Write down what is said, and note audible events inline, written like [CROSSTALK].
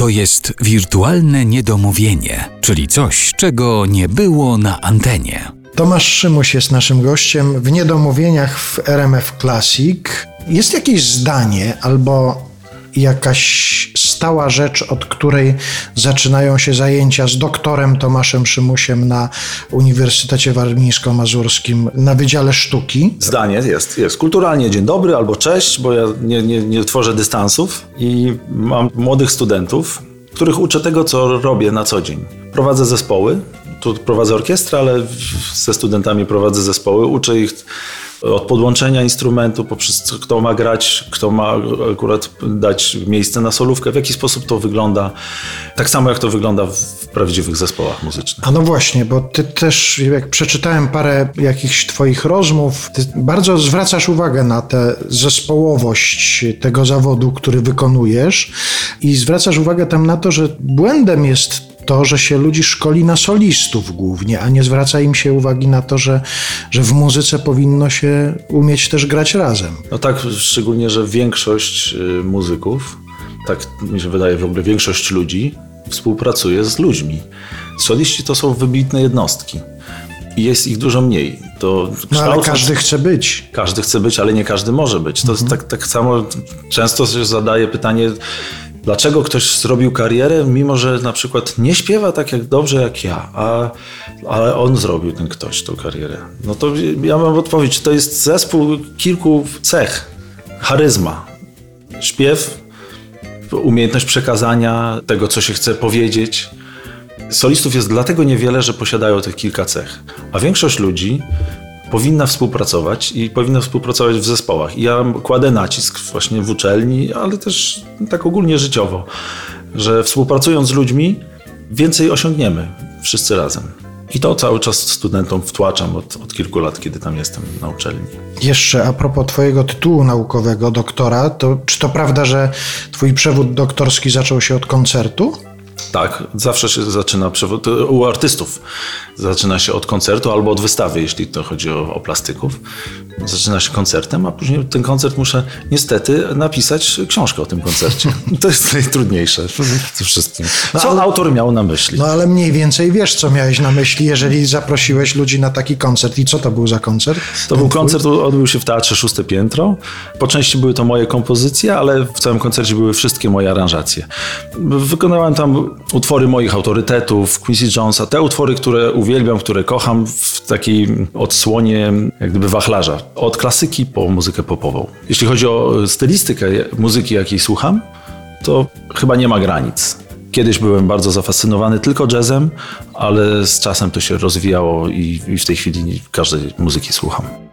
To jest wirtualne niedomówienie, czyli coś, czego nie było na antenie. Tomasz Szymuś jest naszym gościem w Niedomówieniach w RMF Classic. Jest jakieś zdanie albo jakaś stała rzecz, od której zaczynają się zajęcia z doktorem Tomaszem Szymusiem na Uniwersytecie Warmińsko-Mazurskim na Wydziale Sztuki? Zdanie jest, jest. Kulturalnie dzień dobry albo cześć, bo ja nie, nie, nie tworzę dystansów i mam młodych studentów, których uczę tego, co robię na co dzień. Prowadzę zespoły, tu prowadzę orkiestrę, ale ze studentami prowadzę zespoły, uczę ich od podłączenia instrumentu, poprzez kto ma grać, kto ma akurat dać miejsce na solówkę, w jaki sposób to wygląda, tak samo jak to wygląda w prawdziwych zespołach muzycznych. A no właśnie, bo ty też, jak przeczytałem parę jakichś twoich rozmów, ty bardzo zwracasz uwagę na tę zespołowość tego zawodu, który wykonujesz i zwracasz uwagę tam na to, że błędem jest to, że się ludzi szkoli na solistów głównie, a nie zwraca im się uwagi na to, że, że w muzyce powinno się umieć też grać razem. No tak, szczególnie, że większość y, muzyków, tak mi się wydaje w ogóle większość ludzi współpracuje z ludźmi. Soliści to są wybitne jednostki i jest ich dużo mniej. To no ale każdy chce być. Każdy chce być, ale nie każdy może być. To mhm. tak, tak samo często się zadaje pytanie, Dlaczego ktoś zrobił karierę, mimo że na przykład nie śpiewa tak jak dobrze jak ja, a, ale on zrobił ten ktoś tą karierę? No to ja mam odpowiedź, to jest zespół kilku cech. Charyzma, śpiew, umiejętność przekazania tego, co się chce powiedzieć. Solistów jest dlatego niewiele, że posiadają tych kilka cech. A większość ludzi powinna współpracować i powinna współpracować w zespołach. I ja kładę nacisk właśnie w uczelni, ale też tak ogólnie życiowo, że współpracując z ludźmi więcej osiągniemy wszyscy razem. I to cały czas studentom wtłaczam od, od, kilku lat, kiedy tam jestem na uczelni. Jeszcze a propos Twojego tytułu naukowego, doktora, to czy to prawda, że Twój przewód doktorski zaczął się od koncertu? Tak, zawsze się zaczyna u artystów. Zaczyna się od koncertu albo od wystawy, jeśli to chodzi o, o plastyków. Zaczyna się koncertem, a później ten koncert muszę niestety napisać książkę o tym koncercie. To jest [LAUGHS] najtrudniejsze ze wszystkim. No, co ale, autor miał na myśli? No ale mniej więcej wiesz, co miałeś na myśli, jeżeli zaprosiłeś ludzi na taki koncert. I co to był za koncert? To był koncert, odbył się w Teatrze Szóste Piętro. Po części były to moje kompozycje, ale w całym koncercie były wszystkie moje aranżacje. Wykonałem tam utwory moich autorytetów, Quincy Jonesa, te utwory, które uwielbiam, które kocham w takiej odsłonie jak gdyby wachlarza. Od klasyki po muzykę popową. Jeśli chodzi o stylistykę muzyki, jakiej słucham, to chyba nie ma granic. Kiedyś byłem bardzo zafascynowany tylko jazzem, ale z czasem to się rozwijało i, w tej chwili każdej muzyki słucham.